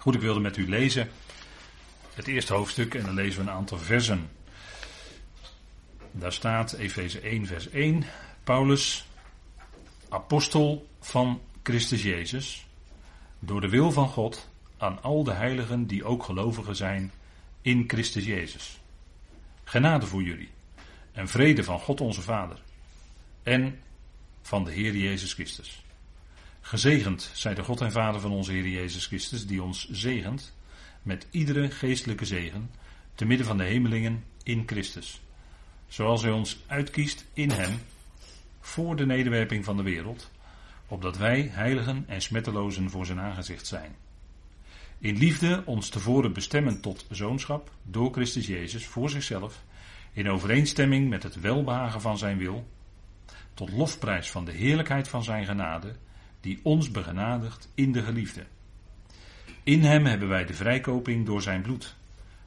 Goed, ik wilde met u lezen het eerste hoofdstuk en dan lezen we een aantal versen. Daar staat Efeze 1, vers 1. Paulus, apostel van Christus Jezus, door de wil van God aan al de heiligen die ook gelovigen zijn in Christus Jezus. Genade voor jullie en vrede van God onze Vader en van de Heer Jezus Christus. Gezegend zij de God en Vader van onze Heer Jezus Christus, die ons zegent met iedere geestelijke zegen, te midden van de hemelingen in Christus. Zoals hij ons uitkiest in Hem, voor de nederwerping van de wereld, opdat wij heiligen en smettelozen voor zijn aangezicht zijn. In liefde ons tevoren bestemmen tot zoonschap door Christus Jezus voor zichzelf, in overeenstemming met het welbehagen van zijn wil, tot lofprijs van de heerlijkheid van zijn genade, die ons begenadigt in de geliefde. In hem hebben wij de vrijkoping door zijn bloed,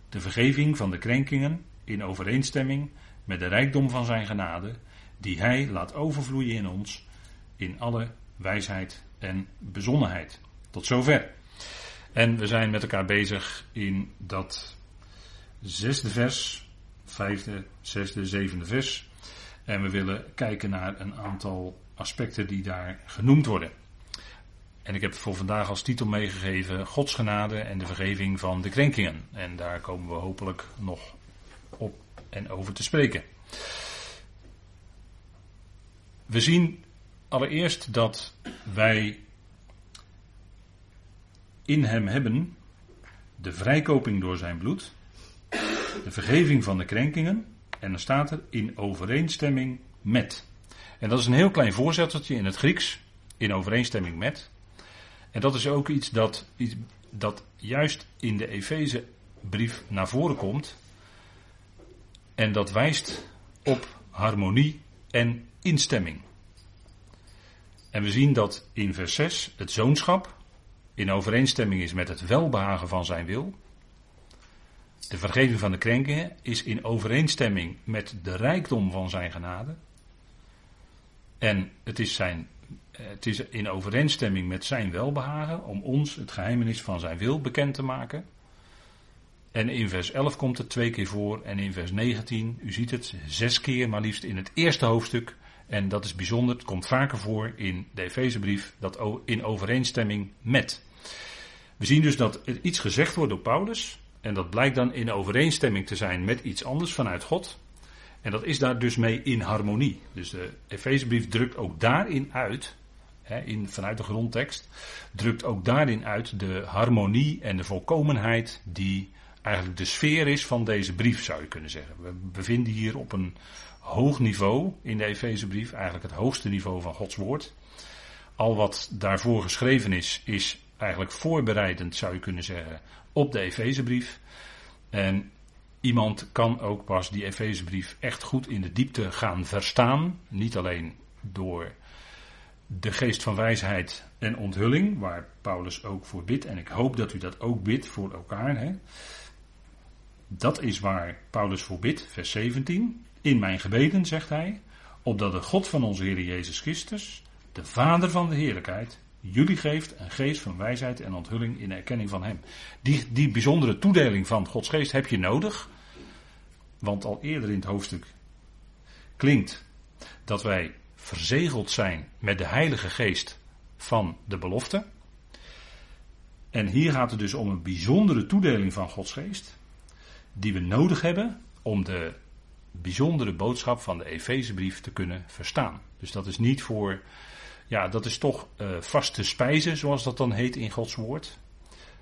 de vergeving van de krenkingen in overeenstemming met de rijkdom van zijn genade, die hij laat overvloeien in ons in alle wijsheid en bezonnenheid. Tot zover. En we zijn met elkaar bezig in dat zesde vers, vijfde, zesde, zevende vers. En we willen kijken naar een aantal aspecten die daar genoemd worden. En ik heb voor vandaag als titel meegegeven Gods genade en de vergeving van de krenkingen. En daar komen we hopelijk nog op en over te spreken. We zien allereerst dat wij in hem hebben de vrijkoping door zijn bloed, de vergeving van de krenkingen en dan staat er in overeenstemming met. En dat is een heel klein voorzetteltje in het Grieks, in overeenstemming met. En dat is ook iets dat, dat juist in de Efezebrief naar voren komt. En dat wijst op harmonie en instemming. En we zien dat in vers 6 het zoonschap in overeenstemming is met het welbehagen van zijn wil. De vergeving van de krenkingen is in overeenstemming met de rijkdom van zijn genade. En het is, zijn, het is in overeenstemming met zijn welbehagen om ons het geheimenis van zijn wil bekend te maken. En in vers 11 komt het twee keer voor en in vers 19, u ziet het, zes keer maar liefst in het eerste hoofdstuk. En dat is bijzonder, het komt vaker voor in de Efezebrief, dat in overeenstemming met. We zien dus dat er iets gezegd wordt door Paulus, en dat blijkt dan in overeenstemming te zijn met iets anders vanuit God. En dat is daar dus mee in harmonie. Dus de Efezebrief drukt ook daarin uit, hè, in, vanuit de grondtekst, drukt ook daarin uit de harmonie en de volkomenheid die eigenlijk de sfeer is van deze brief, zou je kunnen zeggen. We bevinden hier op een hoog niveau in de Efezebrief, eigenlijk het hoogste niveau van Gods woord. Al wat daarvoor geschreven is, is eigenlijk voorbereidend, zou je kunnen zeggen, op de Efezebrief. En iemand kan ook pas die Efezebrief echt goed in de diepte gaan verstaan. Niet alleen door de geest van wijsheid en onthulling, waar Paulus ook voor bidt. En ik hoop dat u dat ook bidt voor elkaar. Hè. Dat is waar Paulus voor bidt, vers 17. In mijn gebeden, zegt hij, opdat de God van onze Heer Jezus Christus, de Vader van de heerlijkheid, jullie geeft een geest van wijsheid en onthulling in erkenning van Hem. Die, die bijzondere toedeling van Gods geest heb je nodig. Want al eerder in het hoofdstuk klinkt dat wij verzegeld zijn met de Heilige Geest van de belofte. En hier gaat het dus om een bijzondere toedeling van Gods geest, die we nodig hebben om de bijzondere boodschap van de Efezebrief te kunnen verstaan. Dus dat is niet voor ja, dat is toch uh, vaste spijze, zoals dat dan heet in Gods woord.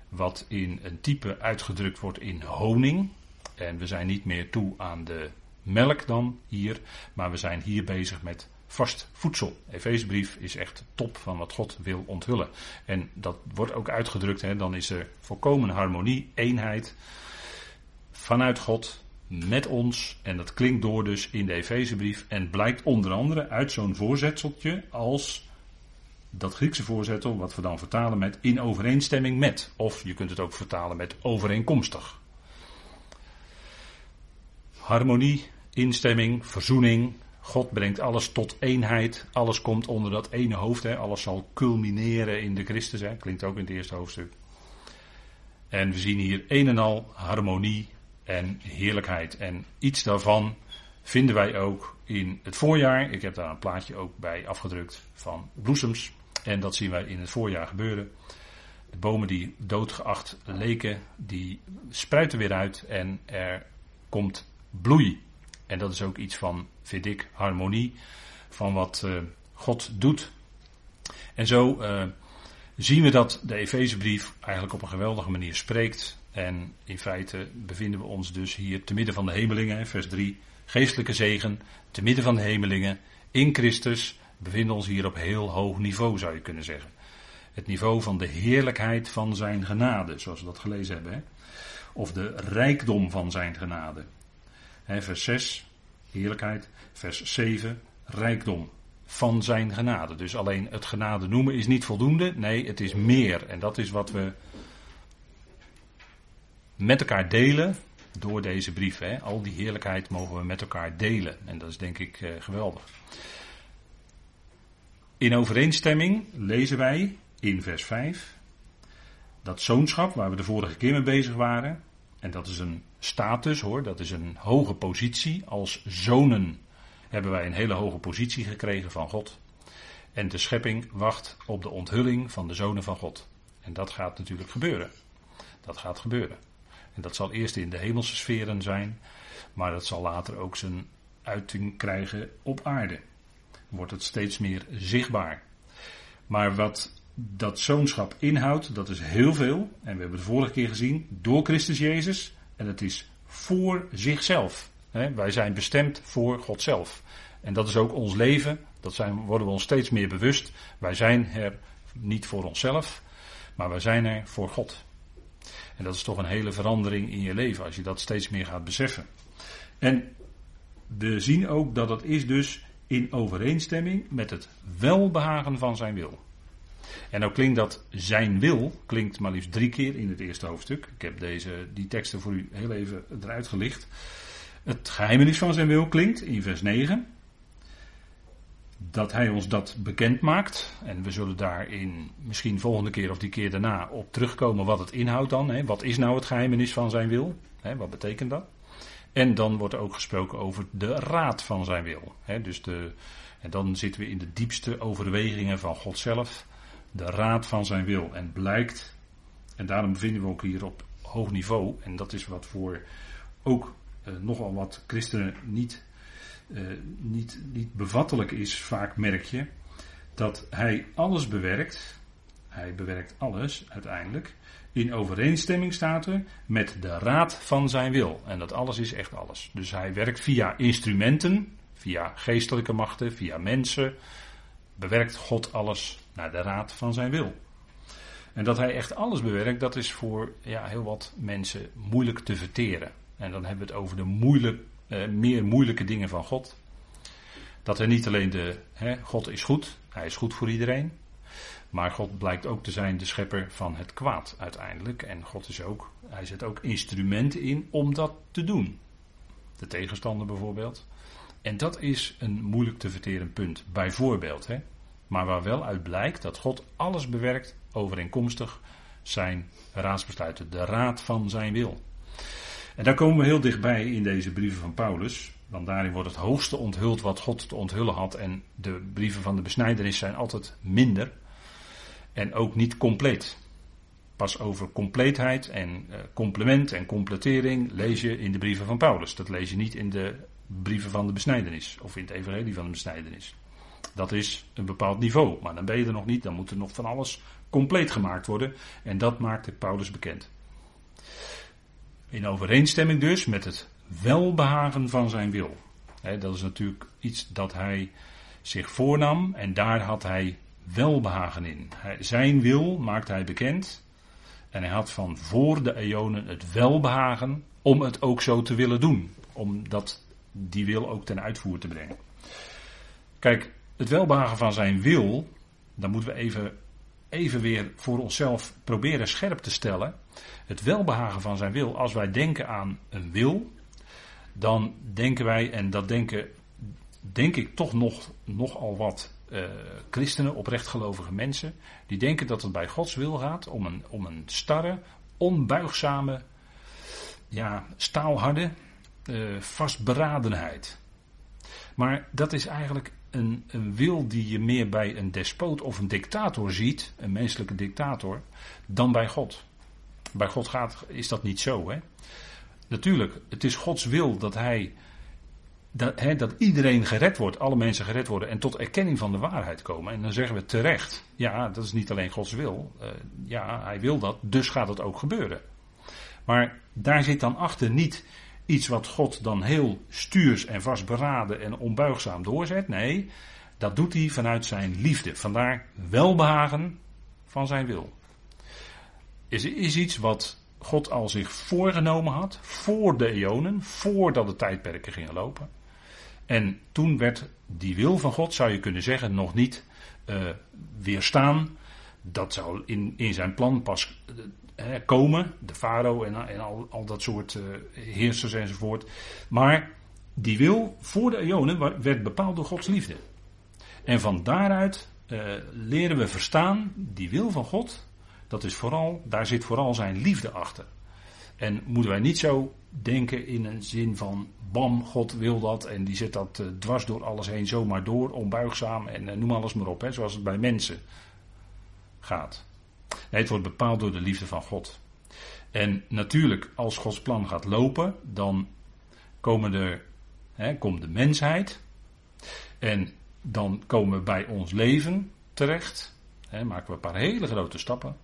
Wat in een type uitgedrukt wordt in honing. En we zijn niet meer toe aan de melk dan hier, maar we zijn hier bezig met vast voedsel. Efezebrief is echt top van wat God wil onthullen. En dat wordt ook uitgedrukt, hè, dan is er volkomen harmonie, eenheid vanuit God met ons. En dat klinkt door dus in de Efezebrief en blijkt onder andere uit zo'n voorzetseltje als dat Griekse voorzetel, wat we dan vertalen met in overeenstemming met. Of je kunt het ook vertalen met overeenkomstig. Harmonie, instemming, verzoening. God brengt alles tot eenheid. Alles komt onder dat ene hoofd. Hè. Alles zal culmineren in de Christus. Hè. Klinkt ook in het eerste hoofdstuk. En we zien hier een en al harmonie en heerlijkheid. En iets daarvan vinden wij ook in het voorjaar. Ik heb daar een plaatje ook bij afgedrukt van bloesems. En dat zien wij in het voorjaar gebeuren. De bomen die doodgeacht leken, die spruiten weer uit en er komt bloei. En dat is ook iets van, vind ik, harmonie van wat uh, God doet. En zo uh, zien we dat de Efezebrief eigenlijk op een geweldige manier spreekt. En in feite bevinden we ons dus hier te midden van de hemelingen, vers 3, geestelijke zegen, te midden van de hemelingen, in Christus, bevinden ons hier op heel hoog niveau, zou je kunnen zeggen. Het niveau van de heerlijkheid van zijn genade, zoals we dat gelezen hebben. Hè? Of de rijkdom van zijn genade. Vers 6, heerlijkheid. Vers 7, rijkdom van zijn genade. Dus alleen het genade noemen is niet voldoende. Nee, het is meer. En dat is wat we met elkaar delen door deze brief. Al die heerlijkheid mogen we met elkaar delen. En dat is denk ik uh, geweldig. In overeenstemming lezen wij in vers 5 dat zoonschap waar we de vorige keer mee bezig waren. En dat is een status hoor, dat is een hoge positie. Als zonen hebben wij een hele hoge positie gekregen van God. En de schepping wacht op de onthulling van de zonen van God. En dat gaat natuurlijk gebeuren. Dat gaat gebeuren. En dat zal eerst in de hemelse sferen zijn, maar dat zal later ook zijn uiting krijgen op aarde. Wordt het steeds meer zichtbaar. Maar wat dat zoonschap inhoudt, dat is heel veel. En we hebben de vorige keer gezien, door Christus Jezus. En het is voor zichzelf. wij zijn bestemd voor God zelf. En dat is ook ons leven. Dat zijn, worden we ons steeds meer bewust. Wij zijn er niet voor onszelf, maar wij zijn er voor God. En dat is toch een hele verandering in je leven als je dat steeds meer gaat beseffen. En we zien ook dat dat is dus in overeenstemming met het welbehagen van zijn wil. En nou klinkt dat zijn wil, klinkt maar liefst drie keer in het eerste hoofdstuk. Ik heb deze, die teksten voor u heel even eruit gelicht. Het geheimenis van zijn wil klinkt in vers 9 dat hij ons dat bekend maakt. En we zullen daarin misschien volgende keer of die keer daarna op terugkomen wat het inhoudt dan. Hè. Wat is nou het geheimenis van zijn wil? Hè, wat betekent dat? En dan wordt er ook gesproken over de raad van zijn wil. Hè. Dus de, en dan zitten we in de diepste overwegingen van God zelf. De raad van zijn wil. En blijkt, en daarom bevinden we ook hier op hoog niveau. En dat is wat voor ook eh, nogal wat christenen niet uh, niet, niet bevattelijk is, vaak merk je, dat hij alles bewerkt, hij bewerkt alles uiteindelijk, in overeenstemming staat er met de raad van zijn wil. En dat alles is echt alles. Dus hij werkt via instrumenten, via geestelijke machten, via mensen, bewerkt God alles naar de raad van zijn wil. En dat hij echt alles bewerkt, dat is voor ja, heel wat mensen moeilijk te verteren. En dan hebben we het over de moeilijk, uh, meer moeilijke dingen van God. Dat er niet alleen de, hè, God is goed, hij is goed voor iedereen. Maar God blijkt ook te zijn de schepper van het kwaad uiteindelijk. En God is ook, hij zet ook instrumenten in om dat te doen. De tegenstander bijvoorbeeld. En dat is een moeilijk te verteren punt, bijvoorbeeld. Hè. Maar waar wel uit blijkt dat God alles bewerkt overeenkomstig zijn raadsbesluiten, de raad van zijn wil. En daar komen we heel dichtbij in deze brieven van Paulus. Want daarin wordt het hoogste onthuld wat God te onthullen had. En de brieven van de besnijdenis zijn altijd minder. En ook niet compleet. Pas over compleetheid en uh, complement en completering lees je in de brieven van Paulus. Dat lees je niet in de brieven van de besnijdenis. Of in het evangelie van de besnijdenis. Dat is een bepaald niveau. Maar dan ben je er nog niet. Dan moet er nog van alles compleet gemaakt worden. En dat maakte Paulus bekend. In overeenstemming dus met het welbehagen van zijn wil. dat is natuurlijk iets dat hij zich voornam en daar had hij welbehagen in. zijn wil maakte hij bekend en hij had van voor de eonen het welbehagen om het ook zo te willen doen. Om dat, die wil ook ten uitvoer te brengen. Kijk, het welbehagen van zijn wil, dan moeten we even, even weer voor onszelf proberen scherp te stellen het welbehagen van zijn wil, als wij denken aan een wil, dan denken wij, en dat denken, denk ik toch nog, nogal wat uh, christenen, oprechtgelovige mensen, die denken dat het bij Gods wil gaat om een, om een starre, onbuigzame, ja, staalharde uh, vastberadenheid. Maar dat is eigenlijk een, een, wil die je meer bij een despoot of een dictator ziet, een menselijke dictator, dan bij God. Bij God gaat, is dat niet zo. Hè? Natuurlijk, het is Gods wil dat hij. Dat, dat iedereen gered wordt, alle mensen gered worden en tot erkenning van de waarheid komen. En dan zeggen we terecht, ja, dat is niet alleen Gods wil. Uh, ja, hij wil dat, dus gaat het ook gebeuren. Maar daar zit dan achter niet iets wat God dan heel stuurs en vastberaden en onbuigzaam doorzet. Nee, dat doet hij vanuit zijn liefde. Vandaar welbehagen van zijn wil. Is, is iets wat God al zich voorgenomen had, voor de eonen, voordat de tijdperken gingen lopen. En toen werd die wil van God, zou je kunnen zeggen, nog niet uh, weerstaan. Dat zou in, in zijn plan pas uh, komen, de farao en, en al, al, dat soort uh, heersers enzovoort. Maar die wil voor de eonen werd bepaald door Gods liefde. En van daaruit leren we verstaan, die wil van God, dat is vooral, daar zit vooral zijn liefde achter. En moeten wij niet zo denken in een zin van, bam, God wil dat en die zet dat uh, dwars door alles heen zomaar door, onbuigzaam en noem alles maar op, hè, zoals het bij mensen gaat. Het wordt bepaald door de liefde van God. En natuurlijk, als Gods plan gaat lopen, dan komen er, hè, komt de mensheid en dan komen we bij ons leven terecht. Hè, maken we een paar hele grote stappen.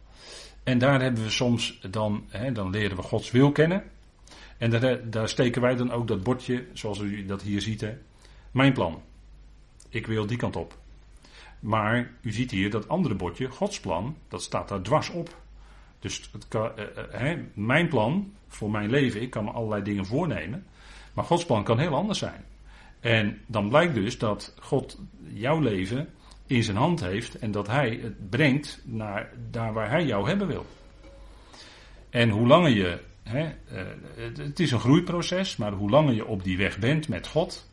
En daar hebben we soms dan, hè, dan leren we Gods wil kennen. En daar, daar, steken wij dan ook dat bordje, zoals u dat hier ziet, hè. Mijn plan. Ik wil die kant op. Maar u ziet hier dat andere bordje, Gods plan, dat staat daar dwars op. Dus het kan, eh, eh, mijn plan voor mijn leven, ik kan me allerlei dingen voornemen. Maar Gods plan kan heel anders zijn. En dan blijkt dus dat God jouw leven in zijn hand heeft en dat hij het brengt naar daar waar hij jou hebben wil. En hoe langer je, hè, uh, het is een groeiproces, maar hoe langer je op die weg bent met God,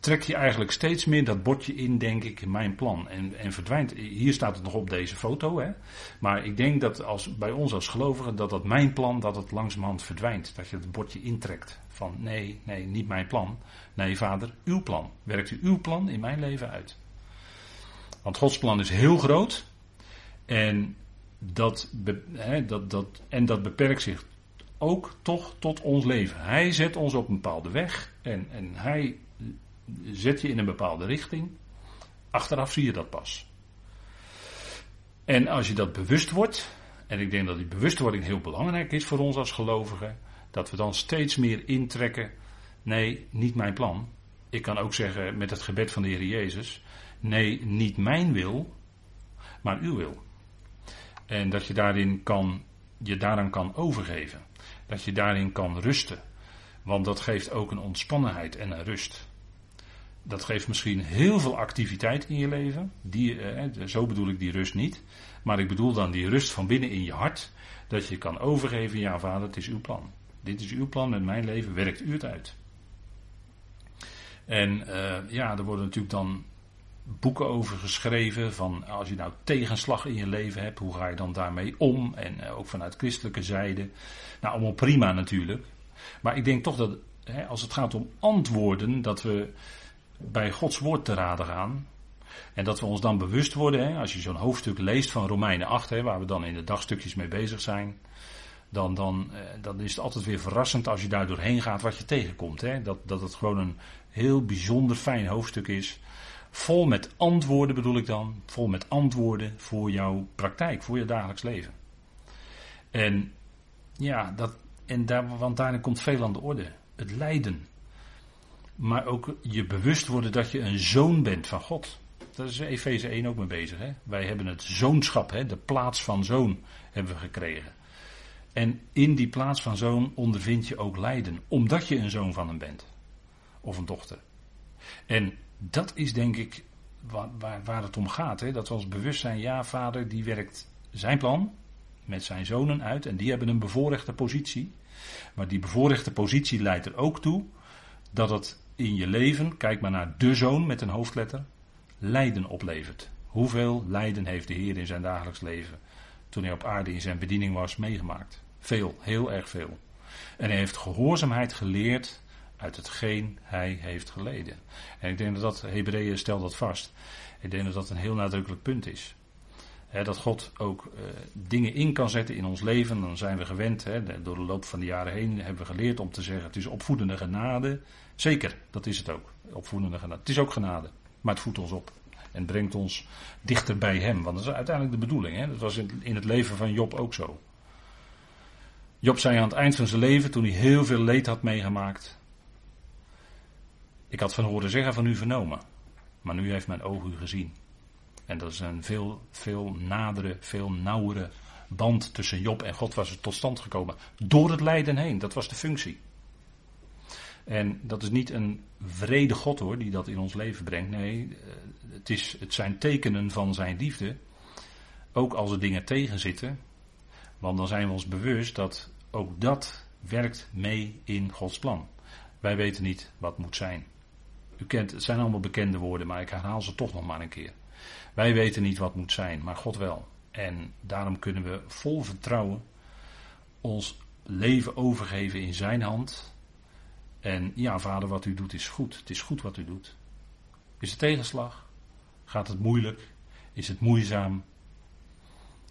trek je eigenlijk steeds meer dat bordje in, denk ik, in mijn plan. En, en verdwijnt, hier staat het nog op deze foto, hè. Maar ik denk dat als, bij ons als gelovigen, dat dat mijn plan, dat het langzamerhand verdwijnt. Dat je het bordje intrekt. Van nee, nee, niet mijn plan. Nee, vader, uw plan. Werkt u uw plan in mijn leven uit. Want Gods plan is heel groot. En dat, dat, dat, en dat beperkt zich ook toch tot ons leven. Hij zet ons op een bepaalde weg. En, en hij zet je in een bepaalde richting. Achteraf zie je dat pas. En als je dat bewust wordt. En ik denk dat die bewustwording heel belangrijk is voor ons als gelovigen. Dat we dan steeds meer intrekken. Nee, niet mijn plan. Ik kan ook zeggen met het gebed van de Heer Jezus. Nee, niet mijn wil, maar uw wil. En dat je daarin kan, je daaraan kan overgeven. Dat je daarin kan rusten. Want dat geeft ook een ontspannenheid en een rust. Dat geeft misschien heel veel activiteit in je leven. Die, eh, zo bedoel ik die rust niet. Maar ik bedoel dan die rust van binnen in je hart. Dat je kan overgeven, ja vader, het is uw plan. Dit is uw plan met mijn leven, werkt u het uit. En uh, ja, er worden natuurlijk dan boeken over geschreven. Van als je nou tegenslag in je leven hebt, hoe ga je dan daarmee om? En uh, ook vanuit christelijke zijde. Nou, allemaal prima natuurlijk. Maar ik denk toch dat hè, als het gaat om antwoorden, dat we bij Gods woord te raden gaan. En dat we ons dan bewust worden, hè, als je zo'n hoofdstuk leest van Romeinen 8, hè, waar we dan in de dagstukjes mee bezig zijn. Dan, eh, dan is het altijd weer verrassend als je daar doorheen gaat wat je tegenkomt. Hè? Dat, dat het gewoon een heel bijzonder fijn hoofdstuk is. Vol met antwoorden bedoel ik dan. Vol met antwoorden voor jouw praktijk, voor je dagelijks leven. En ja, dat, en daar, want daarin komt veel aan de orde. Het lijden. Maar ook je bewust worden dat je een zoon bent van God. Daar is Efeze 1 ook mee bezig. Hè? Wij hebben het zoonschap, hè? de plaats van zoon hebben we gekregen. En in die plaats van zoon ondervind je ook lijden, omdat je een zoon van hem bent. Of een dochter. En dat is denk ik waar, waar, het om gaat. Hè? Dat we ons bewust zijn, ja vader die werkt zijn plan met zijn zonen uit en die hebben een bevoorrechte positie. Maar die bevoorrechte positie leidt er ook toe dat het in je leven, kijk maar naar de zoon met een hoofdletter, lijden oplevert. Hoeveel lijden heeft de Heer in zijn dagelijks leven toen hij op aarde in zijn bediening was, meegemaakt. Veel, heel erg veel. En hij heeft gehoorzaamheid geleerd uit hetgeen hij heeft geleden. En ik denk dat dat, Hebreeën stelt dat vast. Ik denk dat dat een heel nadrukkelijk punt is. Dat God ook uh, dingen in kan zetten in ons leven. Dan zijn we gewend, door de loop van de jaren heen hebben we geleerd om te zeggen: het is opvoedende genade. Zeker, dat is het ook. Opvoedende genade. Het is ook genade, maar het voedt ons op. En brengt ons dichter bij Hem. Want dat is uiteindelijk de bedoeling. Dat was in het leven van Job ook zo. Job zei aan het eind van zijn leven, toen hij heel veel leed had meegemaakt. Ik had van horen zeggen van u vernomen. Maar nu heeft mijn oog u gezien. En dat is een veel, veel nadere, veel nauwere band tussen Job en God was er tot stand gekomen. Door het lijden heen, dat was de functie. En dat is niet een vrede God hoor, die dat in ons leven brengt. Nee, eh, het, is, het zijn tekenen van zijn liefde. Ook als er dingen tegen zitten. Want dan zijn we ons bewust dat ook dat werkt mee in Gods plan. Wij weten niet wat moet zijn. U kent, het zijn allemaal bekende woorden, maar ik herhaal ze toch nog maar een keer. Wij weten niet wat moet zijn, maar God wel. En daarom kunnen we vol vertrouwen ons leven overgeven in Zijn hand. En ja, vader, wat u doet is goed. Het is goed wat u doet. Is het tegenslag? Gaat het moeilijk? Is het moeizaam?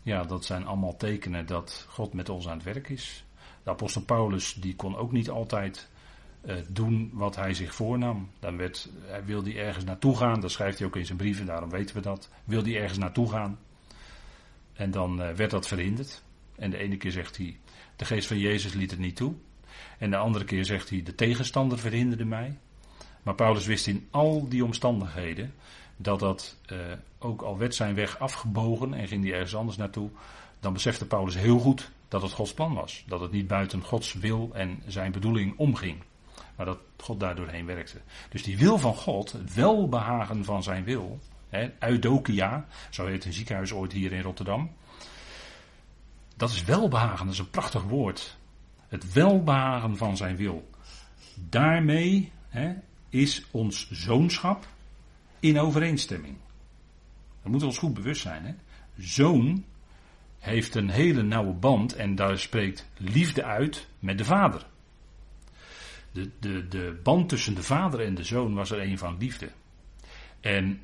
Ja, dat zijn allemaal tekenen dat God met ons aan het werk is. De apostel Paulus die kon ook niet altijd uh, doen wat hij zich voornam. Dan werd, hij wilde hij ergens naartoe gaan, dat schrijft hij ook in zijn brieven, daarom weten we dat. Wilde hij ergens naartoe gaan. En dan uh, werd dat verhinderd. En de ene keer zegt hij, de geest van Jezus liet het niet toe. En de andere keer zegt hij, de tegenstander verhinderde mij. Maar Paulus wist in al die omstandigheden dat dat, ook al werd zijn weg afgebogen en ging hij ergens anders naartoe, dan besefte Paulus heel goed dat het Gods plan was. Dat het niet buiten Gods wil en zijn bedoeling omging. Maar dat God daardoor heen werkte. Dus die wil van God, het welbehagen van zijn wil, hè, eudokia, zo heet een ziekenhuis ooit hier in Rotterdam. Dat is welbehagen, dat is een prachtig woord. Het welbehagen van zijn wil. Daarmee hè, is ons zoonschap in overeenstemming. Dat moet ons goed bewust zijn. Hè? Zoon heeft een hele nauwe band en daar spreekt liefde uit met de vader. De, de, band tussen de vader en de zoon was er een van liefde. En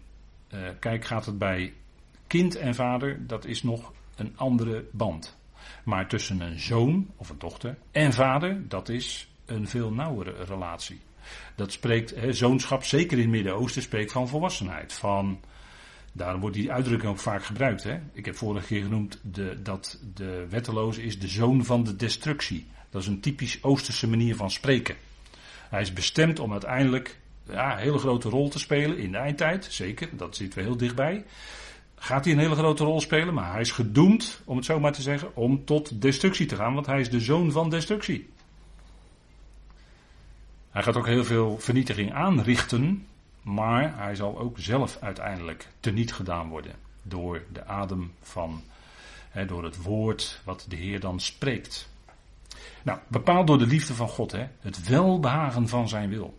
uh, kijk, gaat het bij kind en vader, dat is nog een andere band. Maar tussen een zoon of een dochter en vader, dat is een veel nauwere relatie. Dat spreekt, zoonschap, zeker in het Midden-Oosten, spreekt van volwassenheid. Van, daarom wordt die uitdrukking ook vaak gebruikt. Ik heb vorige keer genoemd de, dat de wetteloze is de zoon van de destructie. Dat is een typisch Oosterse manier van spreken. Hij is bestemd om uiteindelijk ja, een hele grote rol te spelen in de eindtijd. Zeker, dat zitten we heel dichtbij. Gaat hij een hele grote rol spelen, maar hij is gedoemd, om het zo maar te zeggen, om tot destructie te gaan, want hij is de zoon van destructie. Hij gaat ook heel veel vernietiging aanrichten, maar hij zal ook zelf uiteindelijk teniet gedaan worden door de adem van, hè, door het woord wat de Heer dan spreekt. Nou, bepaald door de liefde van God, hè, het welbehagen van zijn wil.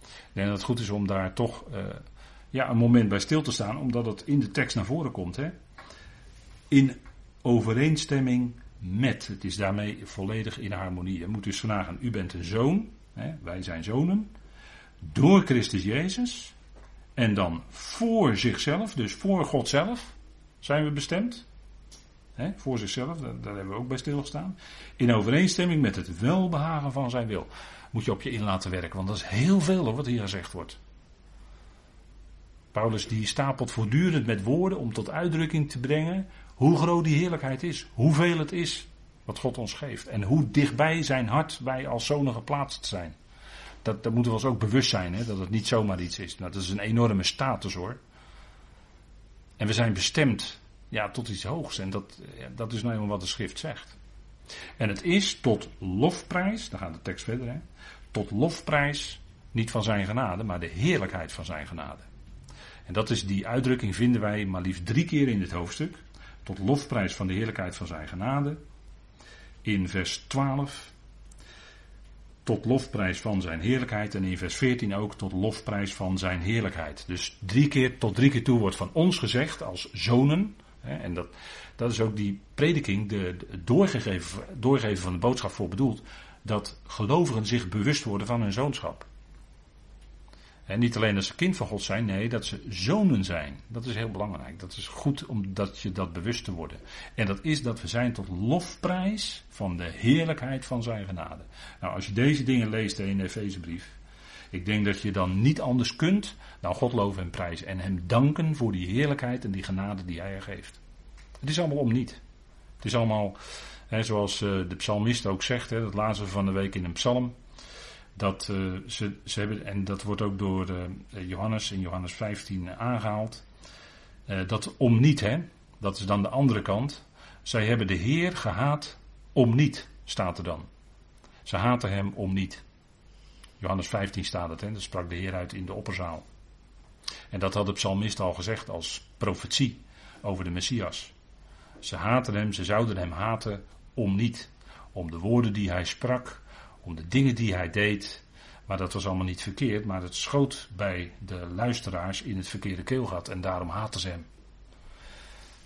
Ik denk dat het goed is om daar toch uh, ja, een moment bij stil te staan, omdat het in de tekst naar voren komt. Hè. In overeenstemming met. Het is daarmee volledig in harmonie. Je moet dus vragen, u bent een zoon, hè, wij zijn zonen, door Christus Jezus. En dan voor zichzelf, dus voor God zelf, zijn we bestemd. Voor zichzelf, daar, hebben we ook bij stilgestaan. In overeenstemming met het welbehagen van zijn wil. Moet je op je in laten werken, want dat is heel veel wat hier gezegd wordt. Paulus die stapelt voortdurend met woorden om tot uitdrukking te brengen hoe groot die heerlijkheid is, hoeveel het is wat God ons geeft en hoe dichtbij zijn hart wij als zonen geplaatst zijn. Dat, dat moeten we ons ook bewust zijn, hè, dat het niet zomaar iets is. Nou, dat is een enorme status hoor. En we zijn bestemd ja, tot iets hoogs en dat, dat is nou eenmaal wat de schrift zegt. En het is tot lofprijs, dan gaat de tekst verder, hè, tot lofprijs niet van zijn genade, maar de heerlijkheid van zijn genade. En dat is die uitdrukking vinden wij maar liefst drie keer in dit hoofdstuk. Tot lofprijs van de heerlijkheid van zijn genade. In vers 12. Tot lofprijs van zijn heerlijkheid. En in vers 14 ook tot lofprijs van zijn heerlijkheid. Dus drie keer, tot drie keer toe wordt van ons gezegd als zonen. En dat, dat is ook die prediking, de, de doorgegeven, doorgeven van de boodschap voor bedoeld. Dat gelovigen zich bewust worden van hun zoonschap. En niet alleen dat ze kind van God zijn, nee, dat ze zonen zijn. Dat is heel belangrijk. Dat is goed omdat je dat bewust te worden. En dat is dat we zijn tot lofprijs van de heerlijkheid van zijn genade. Nou, als je deze dingen leest in de Efezebrief, ik denk dat je dan niet anders kunt dan God loven en prijzen. En hem danken voor die heerlijkheid en die genade die hij er geeft. Het is allemaal om niet. Het is allemaal, hè, zoals eh, de psalmist ook zegt, hè, dat lazen van de week in een psalm. Dat uh, ze, ze hebben, en dat wordt ook door uh, Johannes in Johannes 15 aangehaald. Uh, dat om niet, hè, dat is dan de andere kant. Zij hebben de Heer gehaat om niet, staat er dan. Ze haten hem om niet. Johannes 15 staat het, hè, dat sprak de Heer uit in de opperzaal. En dat had de psalmist al gezegd als profetie over de Messias. Ze haten hem, ze zouden hem haten om niet. Om de woorden die hij sprak, om de dingen die hij deed. Maar dat was allemaal niet verkeerd, maar het schoot bij de luisteraars in het verkeerde keelgat en daarom haten ze hem.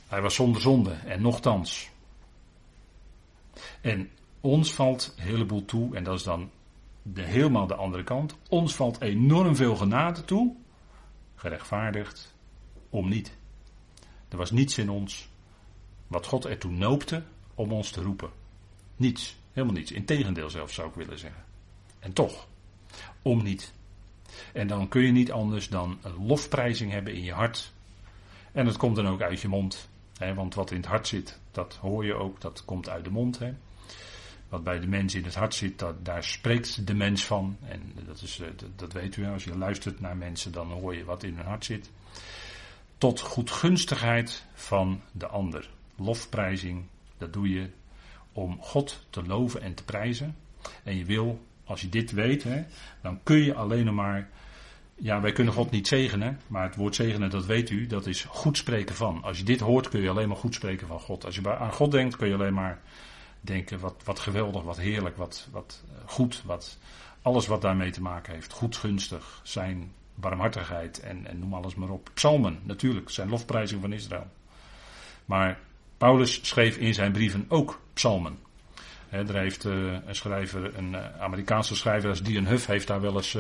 Hij was zonder zonde en nochtans. En ons valt een heleboel toe, en dat is dan de, helemaal de andere kant. Ons valt enorm veel genade toe, gerechtvaardigd, om niet. Er was niets in ons wat God ertoe noopte om ons te roepen. Niets. Helemaal niets. Integendeel zelfs zou ik willen zeggen. En toch, om niet. En dan kun je niet anders dan een lofprijzing hebben in je hart. En dat komt dan ook uit je mond. Hè, want wat in het hart zit, dat hoor je ook, dat komt uit de mond. Hè. Wat bij de mens in het hart zit, dat, daar spreekt de mens van. En dat, is, eh, dat, dat weet u, als je luistert naar mensen, dan hoor je wat in hun hart zit. Tot goedgunstigheid van de ander. Lofprijzing, dat doe je om God te loven en te prijzen. En je wil, als je dit weet, hè, dan kun je alleen maar. Ja, wij kunnen God niet zegenen, maar het woord zegenen, dat weet u, dat is goed spreken van. Als je dit hoort, kun je alleen maar goed spreken van God. Als je aan God denkt, kun je alleen maar denken, wat, wat geweldig, wat heerlijk, wat, wat eh, goed, wat, alles wat daarmee te maken heeft. Goed, gunstig, zijn barmhartigheid en, en noem alles maar op. Psalmen, natuurlijk, zijn lofprijzing van Israël. Maar Paulus schreef in zijn brieven ook psalmen. He, er heeft uh, een schrijver, een uh, Amerikaanse schrijver als Dion Huff, heeft daar wel eens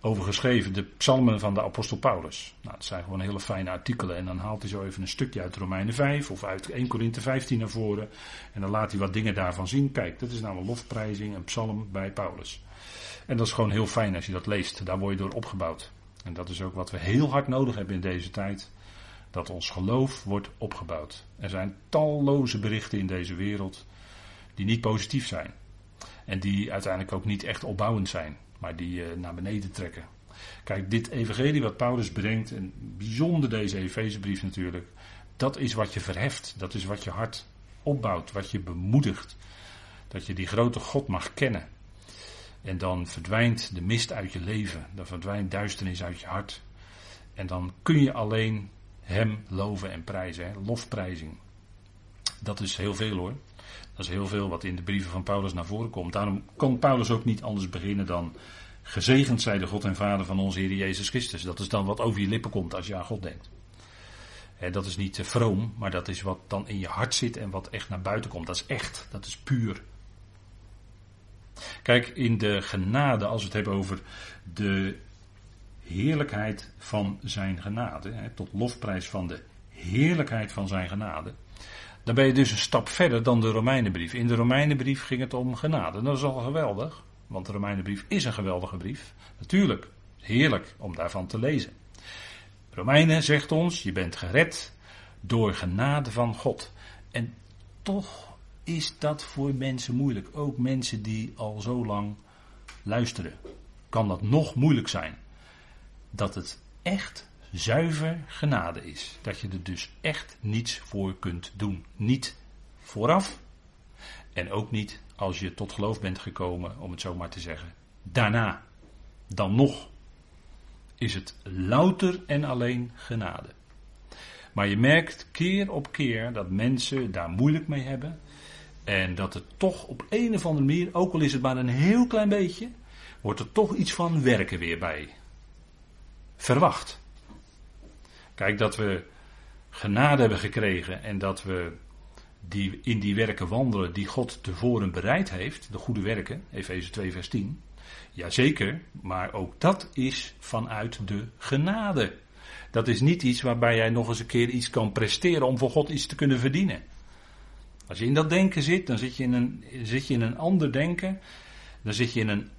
over geschreven. De psalmen van de apostel Paulus. Nou, dat zijn gewoon hele fijne artikelen. En dan haalt hij zo even een stukje uit Romeinen 5 of uit 1 Korinthe 15 naar voren. En dan laat hij wat dingen daarvan zien. Kijk, dat is nou een lofprijzing, een psalm bij Paulus. En dat is gewoon heel fijn als je dat leest. Daar word je door opgebouwd. En dat is ook wat we heel hard nodig hebben in deze tijd dat ons geloof wordt opgebouwd. Er zijn talloze berichten in deze wereld die niet positief zijn. En die uiteindelijk ook niet echt opbouwend zijn, maar die uh, naar beneden trekken. Kijk, dit evangelie wat Paulus brengt, en bijzonder deze Efezebrief natuurlijk, dat is wat je verheft, dat is wat je hart opbouwt, wat je bemoedigt. Dat je die grote God mag kennen. En dan verdwijnt de mist uit je leven, dan verdwijnt duisternis uit je hart. En dan kun je alleen hem loven en prijzen. Hè? Lofprijzing. Dat is heel veel hoor. Dat is heel veel wat in de brieven van Paulus naar voren komt. Daarom kon Paulus ook niet anders beginnen dan. Gezegend zij de God en Vader van onze Heer Jezus Christus. Dat is dan wat over je lippen komt als je aan God denkt. dat is niet vroom, maar dat is wat dan in je hart zit en wat echt naar buiten komt. Dat is echt, dat is puur. Kijk, in de genade, als we het hebben over de heerlijkheid van zijn genade, tot lofprijs van de heerlijkheid van zijn genade, dan ben je dus een stap verder dan de Romeinenbrief. In de Romeinenbrief ging het om genade. Dat is al geweldig, want de Romeinenbrief is een geweldige brief. Natuurlijk, heerlijk om daarvan te lezen. Romeinen zegt ons, je bent gered door genade van God. En toch is dat voor mensen moeilijk. Ook mensen die al zo lang luisteren. Kan dat nog moeilijk zijn dat het echt zuiver genade is. Dat je er dus echt niets voor kunt doen. Niet vooraf en ook niet als je tot geloof bent gekomen, om het zo maar te zeggen. Daarna, dan nog, is het louter en alleen genade. Maar je merkt keer op keer dat mensen daar moeilijk mee hebben. En dat er toch op een of andere manier, ook al is het maar een heel klein beetje, wordt er toch iets van werken weer bij verwacht. Kijk, dat we genade hebben gekregen en dat we die, in die werken wandelen die God tevoren bereid heeft, de goede werken, Efeze 2 vers 10. Jazeker, maar ook dat is vanuit de genade. Dat is niet iets waarbij jij nog eens een keer iets kan presteren om voor God iets te kunnen verdienen. Als je in dat denken zit, dan zit je in een, zit je in een ander denken. Dan zit je in een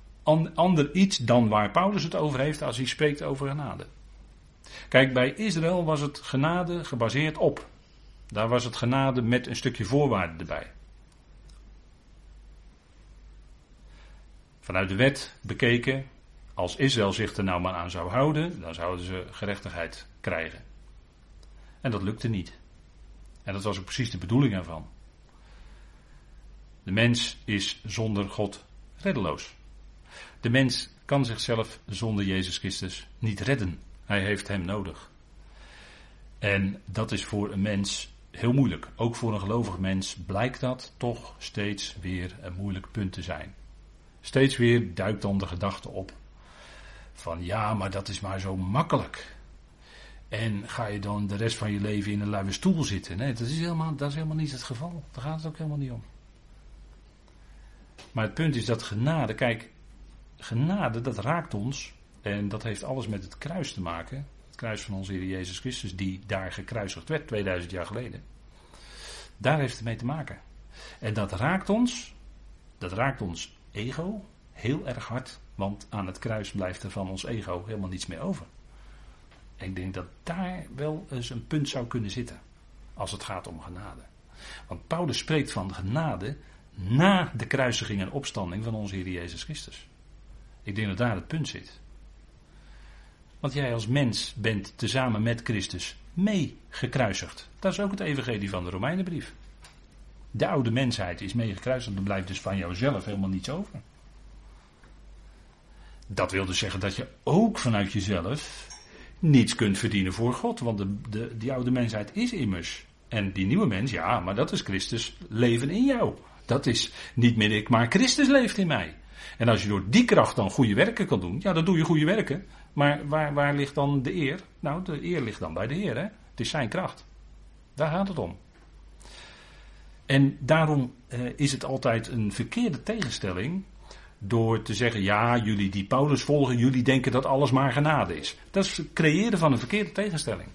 ander iets dan waar Paulus het over heeft als hij spreekt over genade. Kijk, bij Israël was het genade gebaseerd op. Daar was het genade met een stukje voorwaarde erbij. Vanuit de wet bekeken, als Israël zich er nou maar aan zou houden, dan zouden ze gerechtigheid krijgen. En dat lukte niet. En dat was ook precies de bedoeling ervan. De mens is zonder God reddeloos. De mens kan zichzelf zonder Jezus Christus niet redden. Hij heeft Hem nodig. En dat is voor een mens heel moeilijk. Ook voor een gelovig mens blijkt dat toch steeds weer een moeilijk punt te zijn. Steeds weer duikt dan de gedachte op van ja, maar dat is maar zo makkelijk. En ga je dan de rest van je leven in een luie stoel zitten? Nee, dat is, helemaal, dat is helemaal niet het geval. Daar gaat het ook helemaal niet om. Maar het punt is dat genade, kijk, genade dat raakt ons. En dat heeft alles met het kruis te maken. Het kruis van onze Heer Jezus Christus, die daar gekruisigd werd 2000 jaar geleden. Daar heeft het mee te maken. En dat raakt ons, dat raakt ons ego heel erg hard. Want aan het kruis blijft er van ons ego helemaal niets meer over. Ik denk dat daar wel eens een punt zou kunnen zitten. Als het gaat om genade. Want Paulus spreekt van genade na de kruisiging en opstanding van onze Heer Jezus Christus. Ik denk dat daar het punt zit. Want jij als mens bent tezamen met Christus mee gekruisigd. Dat is ook het evangelie van de Romeinenbrief. De oude mensheid is mee gekruisigd, er blijft dus van jouzelf helemaal niets over. Dat wil dus zeggen dat je ook vanuit jezelf niets kunt verdienen voor God. Want de, de, die oude mensheid is immers. En die nieuwe mens, ja, maar dat is Christus leven in jou. Dat is niet meer ik, maar Christus leeft in mij. En als je door die kracht dan goede werken kan doen, ja, dan doe je goede werken. Maar waar, waar ligt dan de eer? Nou, de eer ligt dan bij de Heer. Hè? Het is zijn kracht. Daar gaat het om. En daarom eh, is het altijd een verkeerde tegenstelling door te zeggen, ja, jullie die Paulus volgen, jullie denken dat alles maar genade is. Dat is het creëren van een verkeerde tegenstelling.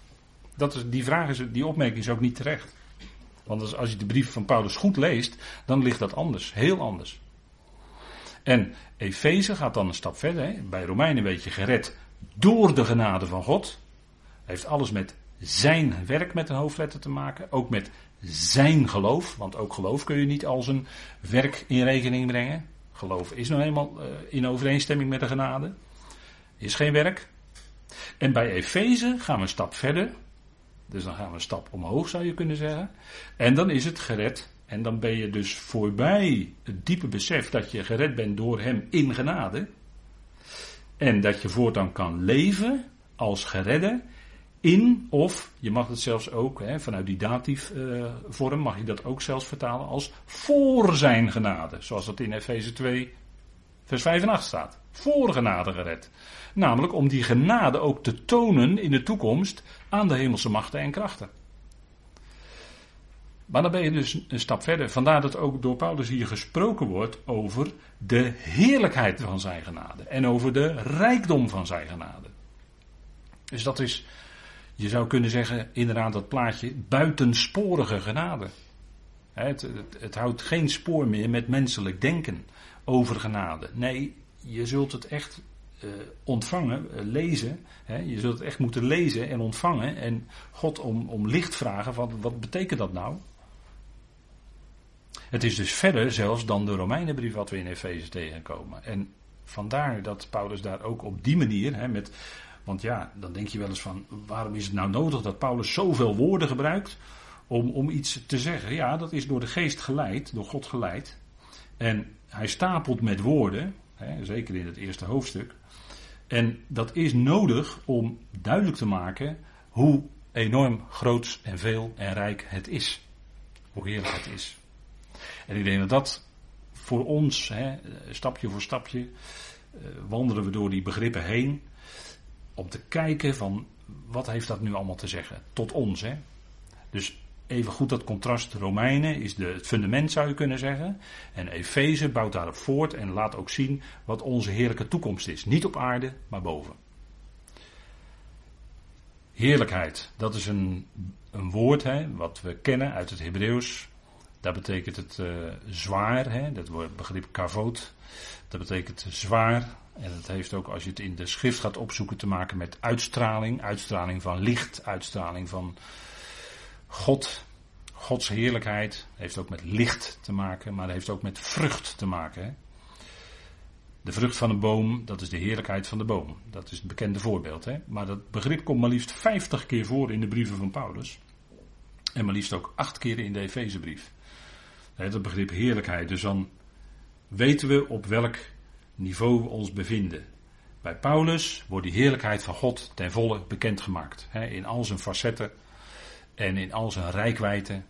Dat is, die, vraag is, die opmerking is ook niet terecht. Want als je de brief van Paulus goed leest, dan ligt dat anders, heel anders. En Efeze gaat dan een stap verder. Hè. Bij Romeinen weet je gered door de genade van God. Heeft alles met zijn werk met een hoofdletter te maken. Ook met zijn geloof. Want ook geloof kun je niet als een werk in rekening brengen. Geloof is nou eenmaal eh, in overeenstemming met de genade. Is geen werk. En bij Efeze gaan we een stap verder. Dus dan gaan we een stap omhoog, zou je kunnen zeggen. En dan is het gered. En dan ben je dus voorbij het diepe besef dat je gered bent door Hem in genade. En dat je voortaan kan leven als geredde in, of je mag het zelfs ook, hè, vanuit die datief uh, vorm, mag je dat ook zelfs vertalen als voor zijn genade. Zoals dat in Efeze 2, vers 5 en 8 staat. Voor genade gered. Namelijk om die genade ook te tonen in de toekomst aan de hemelse machten en krachten. Maar dan ben je dus een stap verder. Vandaar dat ook door Paulus hier gesproken wordt over de heerlijkheid van zijn genade. En over de rijkdom van zijn genade. Dus dat is je zou kunnen zeggen, inderdaad, dat plaatje, buitensporige genade. Het, het, het, houdt geen spoor meer met menselijk denken over genade. Nee, je zult het echt uh, ontvangen, uh, lezen. Hè? Je zult het echt moeten lezen en ontvangen. En God om, om licht vragen van wat betekent dat nou? Het is dus verder zelfs dan de Romeinenbrief wat we in Efeze tegenkomen. En vandaar dat Paulus daar ook op die manier, hè, met want ja, dan denk je wel eens van, waarom is het nou nodig dat Paulus zoveel woorden gebruikt om, om iets te zeggen? Ja, dat is door de geest geleid, door God geleid. En hij stapelt met woorden, hè, zeker in het eerste hoofdstuk. En dat is nodig om duidelijk te maken hoe enorm groot en veel en rijk het is. Hoe heerlijk het is. En ik denk dat dat voor ons, hè, stapje voor stapje, eh, wandelen we door die begrippen heen om te kijken van wat heeft dat nu allemaal te zeggen. Tot ons, hè. Dus even goed dat contrast. Romeinen is de, het fundament zou je kunnen zeggen. En Efeze bouwt daarop voort en laat ook zien wat onze heerlijke toekomst is. Niet op aarde, maar boven. Heerlijkheid, dat is een, een woord hè, wat we kennen uit het Hebreeuws. Daar betekent het uh, zwaar, hè, dat wordt begrip kavot. Dat betekent zwaar. En dat heeft ook, als je het in de schrift gaat opzoeken, te maken met uitstraling. Uitstraling van licht, uitstraling van God. Gods heerlijkheid heeft ook met licht te maken, maar heeft ook met vrucht te maken. Hè. De vrucht van een boom, dat is de heerlijkheid van de boom. Dat is het bekende voorbeeld. Hè? Maar dat begrip komt maar liefst 50 keer voor in de brieven van Paulus. En maar liefst ook acht keer in de Efezebrief. Dat begrip heerlijkheid. Dus dan weten we op welk niveau we ons bevinden. Bij Paulus wordt die heerlijkheid van God ten volle bekendgemaakt. In al zijn facetten en in al zijn rijkwijde.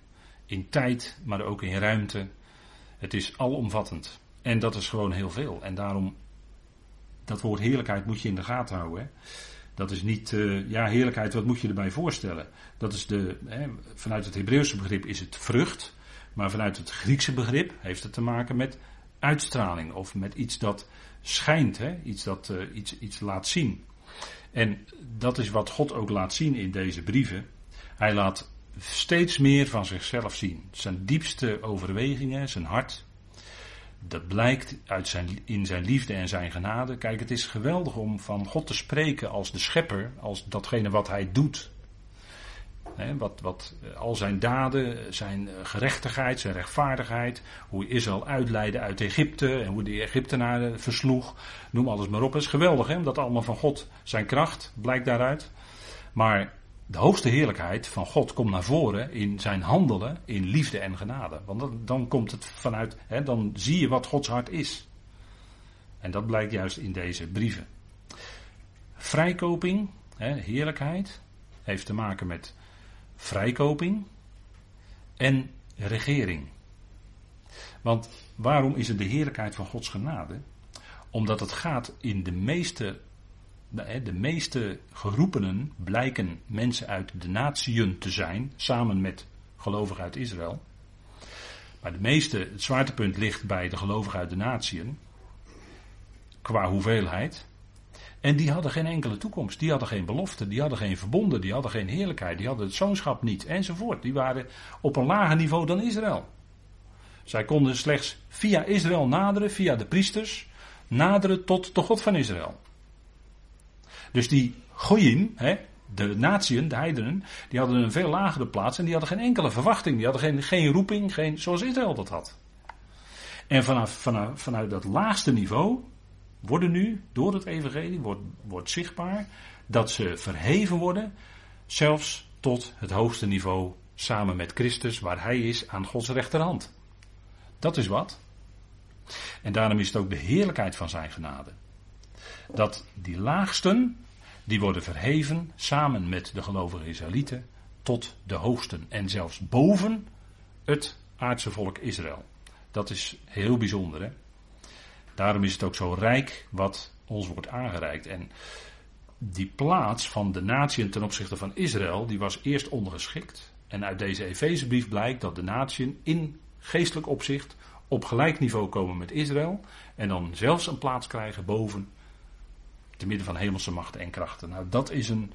In tijd, maar ook in ruimte. Het is alomvattend. En dat is gewoon heel veel. En daarom, dat woord heerlijkheid moet je in de gaten houden. Dat is niet, uh, ja, heerlijkheid, wat moet je erbij voorstellen? Dat is de, vanuit het Hebreeuwse begrip is het vrucht. Maar vanuit het Griekse begrip heeft het te maken met uitstraling. Of met iets dat schijnt, hè, iets dat uh, iets, iets laat zien. En dat is wat God ook laat zien in deze brieven. Hij laat steeds meer van zichzelf zien. Zijn diepste overwegingen, zijn hart, dat blijkt uit zijn, in zijn liefde en zijn genade. Kijk, het is geweldig om van God te spreken als de schepper, als datgene wat hij doet. Wat, wat, al zijn daden, zijn gerechtigheid, zijn rechtvaardigheid, hoe Israël uitleidde uit Egypte en hoe de Egyptenaren versloeg, noem alles maar op. Het is geweldig, hè, dat allemaal van God, zijn kracht blijkt daaruit. Maar de hoogste heerlijkheid van God komt naar voren in zijn handelen in liefde en genade. Want dan, dan komt het vanuit, hè, dan zie je wat Gods hart is. En dat blijkt juist in deze brieven. Vrijkoping, hè, heerlijkheid, heeft te maken met vrijkoping en regering. Want waarom is het de heerlijkheid van Gods genade? Omdat het gaat in de meeste de meeste geroepenen blijken mensen uit de natieën te zijn, samen met gelovigen uit Israël. Maar de meeste, het zwaartepunt ligt bij de gelovigen uit de natieën, qua hoeveelheid. En die hadden geen enkele toekomst, die hadden geen belofte, die hadden geen verbonden, die hadden geen heerlijkheid, die hadden het zoonschap niet, enzovoort. Die waren op een lager niveau dan Israël. Zij konden slechts via Israël naderen, via de priesters, naderen tot de God van Israël. Dus die goyim, hè, de natieën, de heidenen, die hadden een veel lagere plaats en die hadden geen enkele verwachting. Die hadden geen, geen roeping, geen, zoals Israël dat had. En vanaf, vanaf, vanuit dat laagste niveau worden nu, door het evangelie, wordt, wordt zichtbaar dat ze verheven worden, zelfs tot het hoogste niveau, samen met Christus, waar hij is aan Gods rechterhand. Dat is wat. En daarom is het ook de heerlijkheid van zijn genade. Dat die laagsten, die worden verheven samen met de gelovige Israëlieten tot de hoogsten en zelfs boven het aardse volk Israël. Dat is heel bijzonder. Hè? Daarom is het ook zo rijk wat ons wordt aangereikt. En die plaats van de natieën ten opzichte van Israël, die was eerst ondergeschikt. En uit deze Efezebrief blijkt dat de natieën in geestelijk opzicht op gelijk niveau komen met Israël. En dan zelfs een plaats krijgen boven te midden van hemelse machten en krachten. Nou, dat is een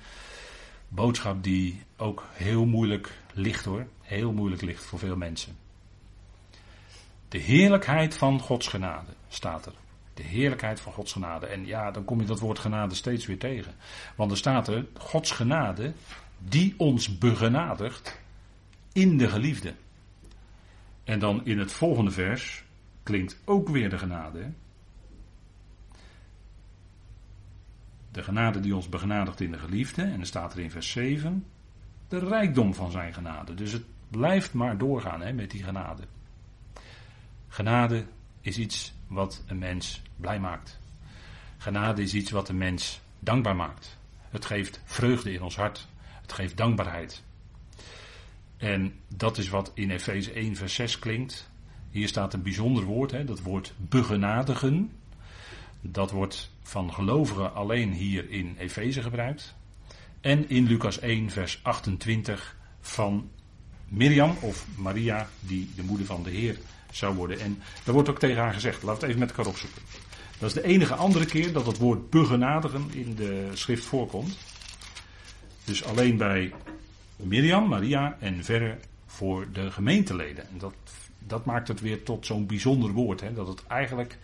boodschap die ook heel moeilijk ligt hoor. Heel moeilijk ligt voor veel mensen. De heerlijkheid van Gods genade staat er. De heerlijkheid van Gods genade. En ja, dan kom je dat woord genade steeds weer tegen. Want er staat er Gods genade die ons begenadigt in de geliefde. En dan in het volgende vers klinkt ook weer de genade. De genade die ons begenadigt in de geliefde. En dan staat er in vers 7. De rijkdom van zijn genade. Dus het blijft maar doorgaan hè, met die genade. Genade is iets wat een mens blij maakt. Genade is iets wat een mens dankbaar maakt. Het geeft vreugde in ons hart. Het geeft dankbaarheid. En dat is wat in Efeze 1 vers 6 klinkt. Hier staat een bijzonder woord, hè, dat woord begenadigen. Dat wordt van gelovigen alleen hier in Efeze gebruikt. En in Lucas 1, vers 28 van Mirjam of Maria, die de moeder van de Heer zou worden. En daar wordt ook tegen haar gezegd, laten we het even met elkaar opzoeken. Dat is de enige andere keer dat het woord begenadigen in de schrift voorkomt. Dus alleen bij Mirjam, Maria en verre voor de gemeenteleden. En dat, dat maakt het weer tot zo'n bijzonder woord. Hè, dat het eigenlijk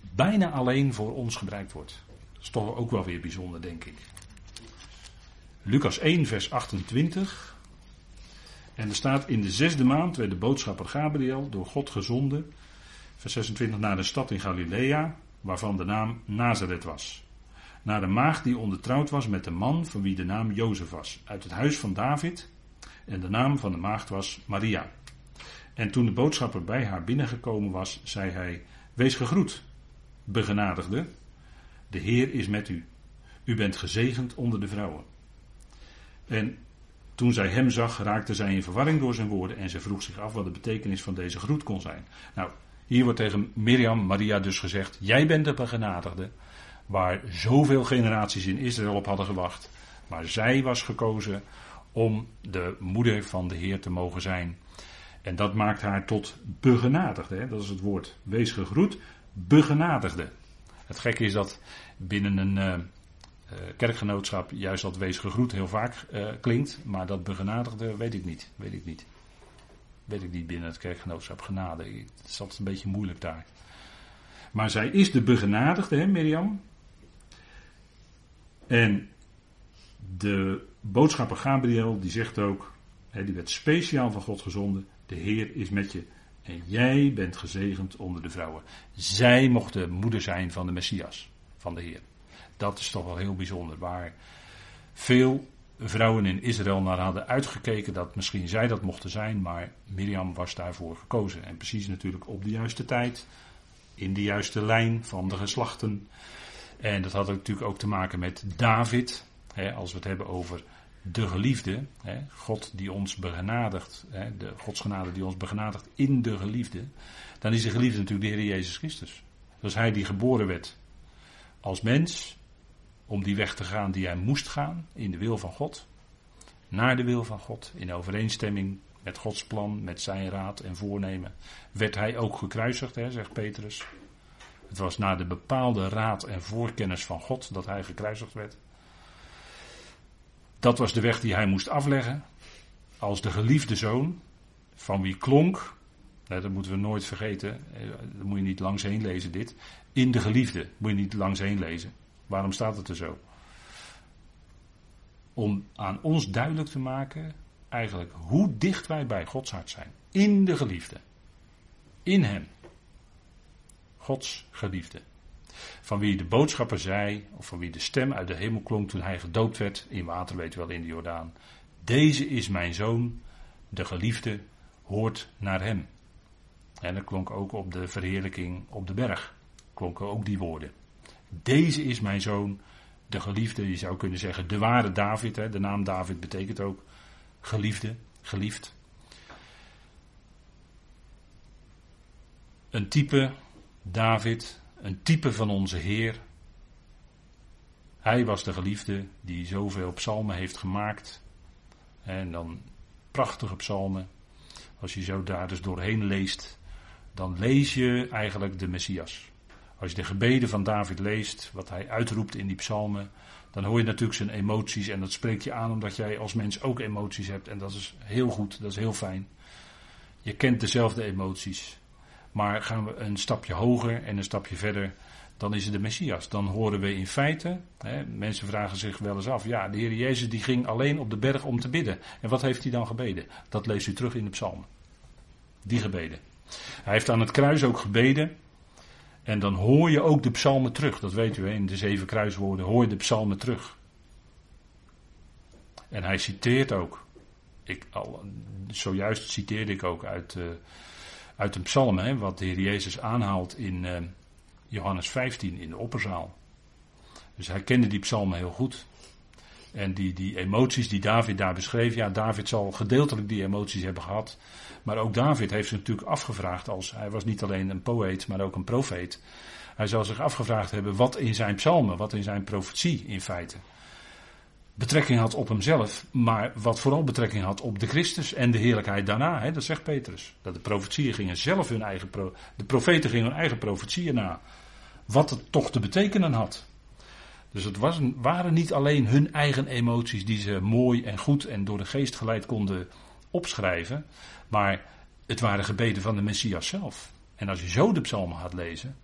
bijna alleen voor ons gebruikt wordt. Dat is toch ook wel weer bijzonder, denk ik. Lucas 1, vers 28. En er staat: In de zesde maand werd de boodschapper Gabriel door God gezonden. Vers 26 naar de stad in Galilea, waarvan de naam Nazareth was. Naar de maagd die ondertrouwd was met de man van wie de naam Jozef was, uit het huis van David. En de naam van de maagd was Maria. En toen de boodschapper bij haar binnengekomen was, zei hij: Wees gegroet, begenadigde. De Heer is met u. U bent gezegend onder de vrouwen. En toen zij hem zag, raakte zij in verwarring door zijn woorden en ze vroeg zich af wat de betekenis van deze groet kon zijn. Nou, hier wordt tegen Miriam, Maria dus gezegd: Jij bent de begenadigde, waar zoveel generaties in Israël op hadden gewacht. Maar zij was gekozen om de moeder van de Heer te mogen zijn. En dat maakt haar tot begenadigde. Dat is het woord. Wees gegroet, begenadigde. Het gekke is dat binnen een uh, kerkgenootschap juist dat wees gegroet heel vaak uh, klinkt. Maar dat begenadigde weet ik niet. Weet ik niet. Weet ik niet binnen het kerkgenootschap. Genade. Het is een beetje moeilijk daar. Maar zij is de begenadigde, hè, Mirjam. En de boodschapper Gabriel, die zegt ook, hè, die werd speciaal van God gezonden. De Heer is met je. En jij bent gezegend onder de vrouwen. Zij mocht de moeder zijn van de Messias, van de Heer. Dat is toch wel heel bijzonder. Waar veel vrouwen in Israël naar hadden uitgekeken dat misschien zij dat mochten zijn, maar Mirjam was daarvoor gekozen. En precies natuurlijk op de juiste tijd, in de juiste lijn van de geslachten. En dat had natuurlijk ook te maken met David. Hè, als we het hebben over de geliefde, hè, God die ons begenadigt, hè, de Gods genade die ons begenadigt in de geliefde, dan is de geliefde natuurlijk de Heer Jezus Christus. Dat is Hij die geboren werd als mens, om die weg te gaan die Hij moest gaan, in de wil van God, naar de wil van God, in overeenstemming met Gods plan, met zijn raad en voornemen, werd Hij ook gekruisigd, hè, zegt Petrus. Het was naar de bepaalde raad en voorkennis van God dat Hij gekruisigd werd. Dat was de weg die hij moest afleggen. Als de geliefde zoon, van wie klonk, dat moeten we nooit vergeten, daar moet je niet langs heen lezen dit. In de geliefde moet je niet langs heen lezen. Waarom staat het er zo? Om aan ons duidelijk te maken, eigenlijk hoe dicht wij bij Gods hart zijn. In de geliefde. In hem. Gods geliefde. Van wie de boodschapper zei, of van wie de stem uit de hemel klonk toen hij gedoopt werd, in water weet wel in de Jordaan. Deze is mijn zoon, de geliefde, hoort naar hem. En dat klonk ook op de verheerlijking op de berg. Klonken ook die woorden. Deze is mijn zoon, de geliefde, je zou kunnen zeggen de ware David. Hè. De naam David betekent ook geliefde, geliefd. Een type David, een type van onze Heer. Hij was de geliefde die zoveel psalmen heeft gemaakt. En dan prachtige psalmen. Als je zo daar dus doorheen leest, dan lees je eigenlijk de Messias. Als je de gebeden van David leest, wat hij uitroept in die psalmen, dan hoor je natuurlijk zijn emoties en dat spreekt je aan omdat jij als mens ook emoties hebt en dat is heel goed, dat is heel fijn. Je kent dezelfde emoties. Maar gaan we een stapje hoger en een stapje verder, dan is het de Messias. Dan horen we in feite, hè, mensen vragen zich wel eens af, ja, de Heer Jezus die ging alleen op de berg om te bidden. En wat heeft hij dan gebeden? Dat leest u terug in de psalmen. Die gebeden. Hij heeft aan het kruis ook gebeden. En dan hoor je ook de psalmen terug. Dat weet u, in de zeven kruiswoorden hoor je de psalmen terug. En hij citeert ook. Ik, al, zojuist citeerde ik ook uit... Uh, uit een psalm, hè, wat de Heer Jezus aanhaalt in uh, Johannes 15 in de opperzaal. Dus hij kende die psalmen heel goed. En die, die emoties die David daar beschreef, ja, David zal gedeeltelijk die emoties hebben gehad. Maar ook David heeft zich natuurlijk afgevraagd, als hij was niet alleen een poëet, maar ook een profeet. Hij zal zich afgevraagd hebben wat in zijn psalmen, wat in zijn profetie in feite. betrekking had op hemzelf, maar wat vooral betrekking had op de Christus en de heerlijkheid daarna. Hè, dat zegt Petrus. Dat de profetieën gingen zelf hun eigen, de profeten gingen hun eigen profetieën na. Wat het toch te betekenen had. Dus het was, waren niet alleen hun eigen emoties die ze mooi en goed en door de geest geleid konden opschrijven, maar het waren gebeden van de Messias zelf. En als je zo de psalmen gaat lezen,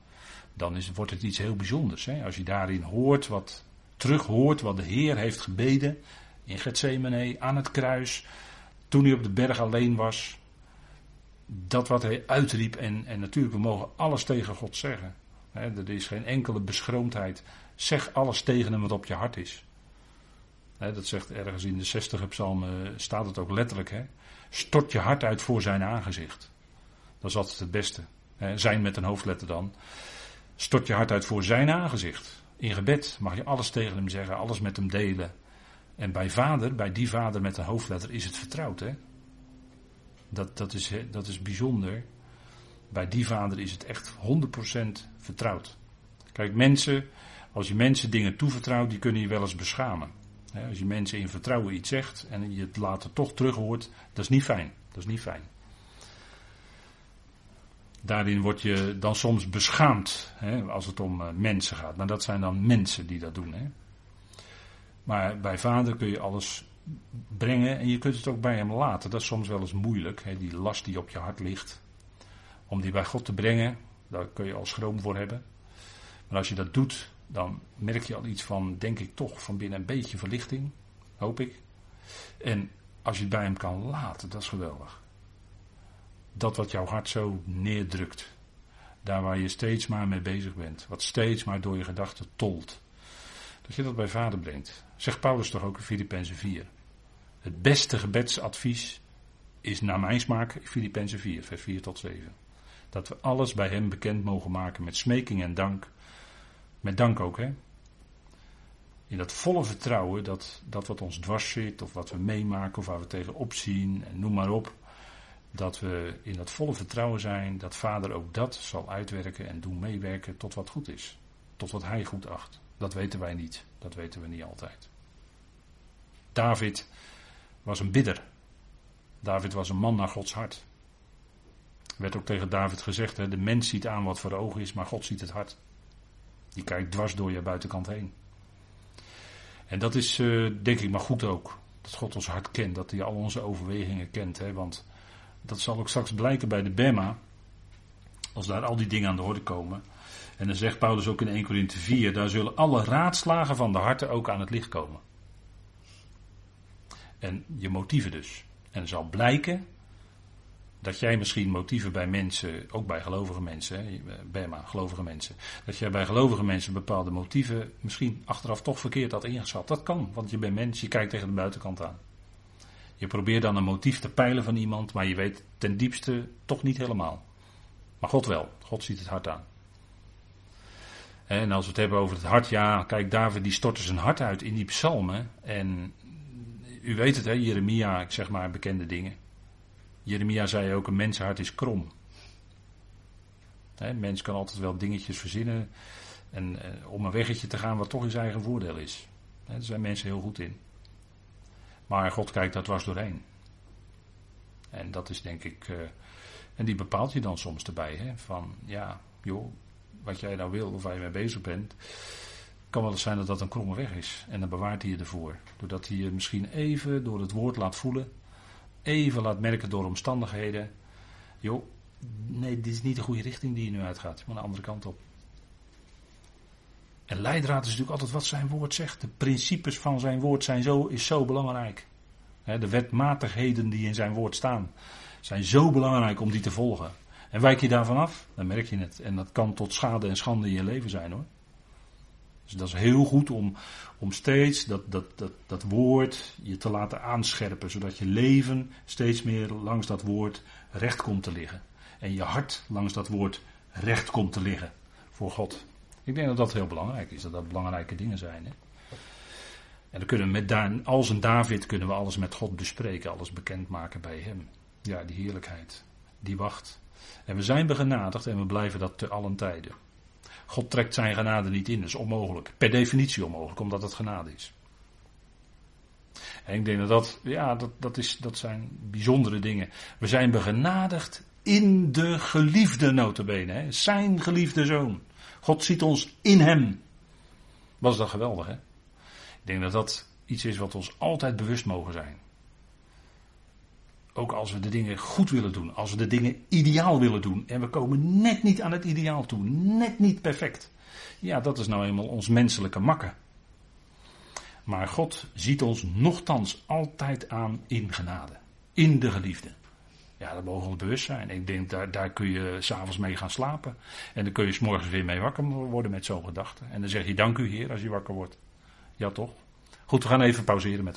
dan is, wordt het iets heel bijzonders. Hè? Als je daarin hoort wat, terug hoort wat de Heer heeft gebeden in Gethsemane, aan het kruis, toen hij op de berg alleen was. Dat wat hij uitriep en, en natuurlijk, we mogen alles tegen God zeggen. Hè? Er is geen enkele beschroomdheid. Zeg alles tegen hem wat op je hart is. Dat zegt ergens in de 60 psalm, staat het ook letterlijk. Stort je hart uit voor zijn aangezicht. Dat is altijd het beste. Zijn met een hoofdletter dan. Stort je hart uit voor zijn aangezicht. In gebed mag je alles tegen hem zeggen, alles met hem delen. En bij vader, bij die vader met een hoofdletter, is het vertrouwd. Hè? Dat, dat, is, dat is bijzonder. Bij die vader is het echt 100% vertrouwd. Kijk, mensen, als je mensen dingen toevertrouwt, die kunnen je wel eens beschamen. Als je mensen in vertrouwen iets zegt en je het later toch terug hoort, dat is niet fijn. Dat is niet fijn. Daarin word je dan soms beschaamd hè, als het om eh, mensen gaat. Maar dat zijn dan mensen die dat doen. Hè. Maar bij vader kun je alles brengen en je kunt het ook bij hem laten. Dat is soms wel eens moeilijk, hè, die last die op je hart ligt. Om die bij God te brengen, daar kun je al schroom voor hebben. Maar als je dat doet, dan merk je al iets van, denk ik toch, van binnen een beetje verlichting. Hoop ik. En als je het bij hem kan laten, dat is geweldig. Dat wat jouw hart zo neerdrukt. Daar waar je steeds maar mee bezig bent. Wat steeds maar door je gedachten tolt. Dat je dat bij vader brengt. Zegt Paulus toch ook in Filippenzen 4. Het beste gebedsadvies is naar mijn smaak Filippenzen 4, vers 4 tot 7. Dat we alles bij hem bekend mogen maken met smeking en dank met dank ook, hè. In dat volle vertrouwen dat, dat wat ons dwars zit, of wat we meemaken, of waar we tegenop zien, en noem maar op. Dat we in dat volle vertrouwen zijn dat Vader ook dat zal uitwerken en doen meewerken tot wat goed is. Tot wat Hij goed acht. Dat weten wij niet. Dat weten we niet altijd. David was een bidder. David was een man naar Gods hart. Er werd ook tegen David gezegd: hè, de mens ziet aan wat voor ogen is, maar God ziet het hart. Die kijkt dwars door je buitenkant heen. En dat is uh, denk ik maar goed ook. Dat God ons hart kent, dat hij al onze overwegingen kent. Hè? Want dat zal ook straks blijken bij de Bema. Als daar al die dingen aan de orde komen. En dan zegt Paulus ook in 1 Corinthië 4, daar zullen alle raadslagen van de harten ook aan het licht komen. En je motieven dus. En zal blijken dat jij misschien motieven bij mensen, ook bij gelovige mensen, Bema, gelovige mensen, dat jij bij gelovige mensen bepaalde motieven misschien achteraf toch verkeerd had ingeschat. Dat kan, want je bent mens, je kijkt tegen de buitenkant aan. Je probeert dan een motief te peilen van iemand, maar je weet ten diepste toch niet helemaal. Maar God wel, God ziet het hart aan. En als we het hebben over het hart, ja, kijk, David die stortte zijn hart uit in die psalmen. En u weet het, hè, Jeremia, ik zeg maar bekende dingen. Jeremia zei ook, een mensenhart is krom. Een mens kan altijd wel dingetjes verzinnen en, eh, om een weggetje te gaan wat toch in zijn eigen voordeel is. daar zijn mensen heel goed in. Maar God kijkt dat was doorheen. En dat is denk ik, uh, en die bepaalt je dan soms erbij. Hè, van ja, joh, wat jij nou wil of waar je mee bezig bent. Kan wel eens zijn dat dat een kromme weg is. En dan bewaart hij je ervoor. Doordat hij je misschien even door het woord laat voelen even laat merken door omstandigheden. Joh, nee, dit is niet de goede richting die je nu uitgaat. Je moet een andere kant op. En leidraad is natuurlijk altijd wat zijn woord zegt. De principes van zijn woord zijn zo, is zo belangrijk. De wetmatigheden die in zijn woord staan zijn zo belangrijk om die te volgen. En wijk je daarvan af, dan merk je het. En dat kan tot schade en schande in je leven zijn hoor. Dus dat is heel goed om, om steeds dat, dat, dat, dat woord je te laten aanscherpen, zodat je leven steeds meer langs dat woord recht komt te liggen. En je hart langs dat woord recht komt te liggen voor God. Ik denk dat dat heel belangrijk is, dat dat belangrijke dingen zijn. Hè? En dan kunnen we met Dan, als een David kunnen we alles met God bespreken, alles bekendmaken bij hem. Ja, die heerlijkheid, die wacht. En we zijn begenadigd en we blijven dat te allen tijden. God trekt zijn genade niet in, dat is onmogelijk. Per definitie onmogelijk, omdat het genade is. En ik denk dat dat, ja, dat, dat, is, dat zijn bijzondere dingen. We zijn begenadigd in de geliefde notabene, hè? zijn geliefde zoon. God ziet ons in hem. Was dat geweldig, hè? Ik denk dat dat iets is wat ons altijd bewust mogen zijn. Ook als we de dingen goed willen doen, als we de dingen ideaal willen doen en we komen net niet aan het ideaal toe, net niet perfect. Ja, dat is nou eenmaal ons menselijke makken. Maar God ziet ons nogthans altijd aan in genade, in de geliefde. Ja, dat mogen we bewust zijn. Ik denk, daar, daar kun je s'avonds mee gaan slapen. En dan kun je s morgens weer mee wakker worden met zo'n gedachte. En dan zeg je dank u Heer als je wakker wordt. Ja toch? Goed, we gaan even pauzeren met